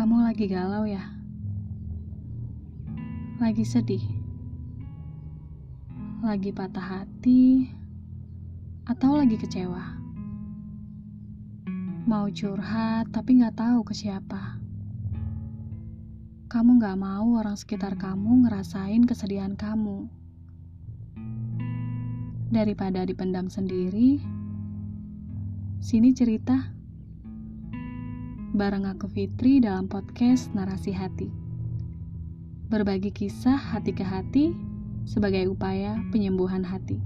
Kamu lagi galau ya? Lagi sedih? Lagi patah hati? Atau lagi kecewa? Mau curhat tapi gak tahu ke siapa? Kamu gak mau orang sekitar kamu ngerasain kesedihan kamu. Daripada dipendam sendiri, sini cerita bareng aku Fitri dalam podcast Narasi Hati. Berbagi kisah hati ke hati sebagai upaya penyembuhan hati.